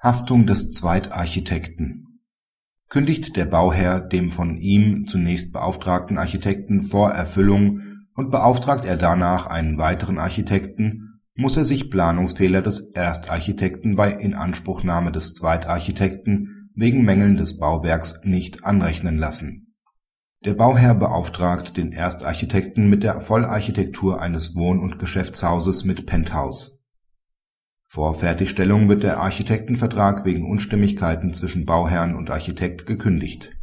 Haftung des Zweitarchitekten Kündigt der Bauherr dem von ihm zunächst beauftragten Architekten vor Erfüllung und beauftragt er danach einen weiteren Architekten, muss er sich Planungsfehler des Erstarchitekten bei Inanspruchnahme des Zweitarchitekten wegen Mängeln des Bauwerks nicht anrechnen lassen. Der Bauherr beauftragt den Erstarchitekten mit der Vollarchitektur eines Wohn und Geschäftshauses mit Penthouse vor Fertigstellung wird der Architektenvertrag wegen Unstimmigkeiten zwischen Bauherrn und Architekt gekündigt.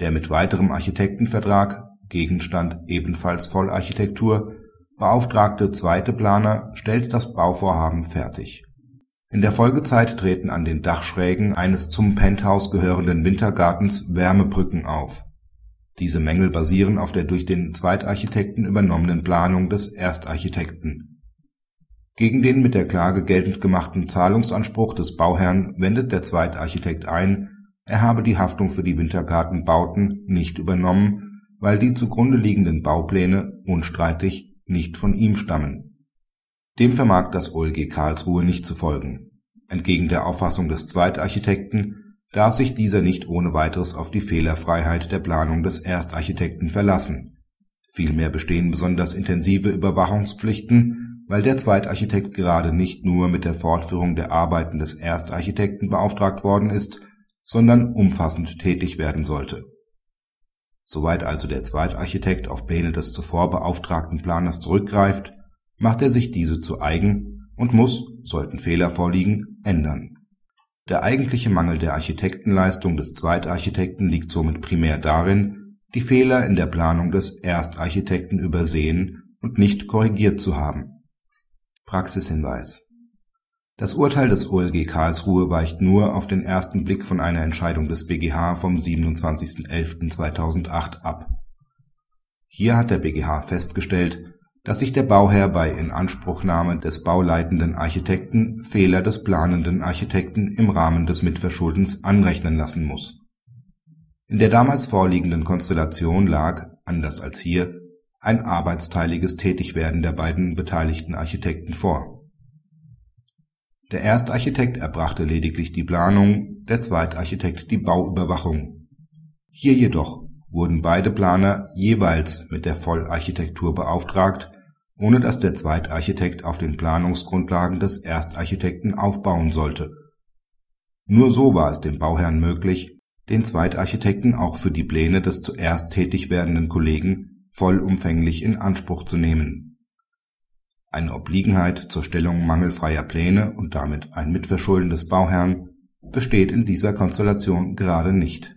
Der mit weiterem Architektenvertrag (Gegenstand ebenfalls Vollarchitektur) beauftragte zweite Planer stellt das Bauvorhaben fertig. In der Folgezeit treten an den Dachschrägen eines zum Penthouse gehörenden Wintergartens Wärmebrücken auf. Diese Mängel basieren auf der durch den Zweitarchitekten übernommenen Planung des Erstarchitekten gegen den mit der Klage geltend gemachten Zahlungsanspruch des Bauherrn wendet der Zweitarchitekt ein, er habe die Haftung für die Wintergartenbauten nicht übernommen, weil die zugrunde liegenden Baupläne unstreitig nicht von ihm stammen. Dem vermag das OLG Karlsruhe nicht zu folgen. Entgegen der Auffassung des Zweitarchitekten darf sich dieser nicht ohne weiteres auf die Fehlerfreiheit der Planung des Erstarchitekten verlassen. Vielmehr bestehen besonders intensive Überwachungspflichten weil der Zweitarchitekt gerade nicht nur mit der Fortführung der Arbeiten des Erstarchitekten beauftragt worden ist, sondern umfassend tätig werden sollte. Soweit also der Zweitarchitekt auf Pläne des zuvor beauftragten Planers zurückgreift, macht er sich diese zu eigen und muss, sollten Fehler vorliegen, ändern. Der eigentliche Mangel der Architektenleistung des Zweitarchitekten liegt somit primär darin, die Fehler in der Planung des Erstarchitekten übersehen und nicht korrigiert zu haben Praxishinweis Das Urteil des OLG Karlsruhe weicht nur auf den ersten Blick von einer Entscheidung des BGH vom 27.11.2008 ab. Hier hat der BGH festgestellt, dass sich der Bauherr bei Inanspruchnahme des bauleitenden Architekten Fehler des planenden Architekten im Rahmen des Mitverschuldens anrechnen lassen muss. In der damals vorliegenden Konstellation lag, anders als hier ein arbeitsteiliges Tätigwerden der beiden beteiligten Architekten vor. Der Erstarchitekt erbrachte lediglich die Planung, der Zweitarchitekt die Bauüberwachung. Hier jedoch wurden beide Planer jeweils mit der Vollarchitektur beauftragt, ohne dass der Zweitarchitekt auf den Planungsgrundlagen des Erstarchitekten aufbauen sollte. Nur so war es dem Bauherrn möglich, den Zweitarchitekten auch für die Pläne des zuerst tätig werdenden Kollegen vollumfänglich in Anspruch zu nehmen. Eine Obliegenheit zur Stellung mangelfreier Pläne und damit ein Mitverschulden des Bauherrn besteht in dieser Konstellation gerade nicht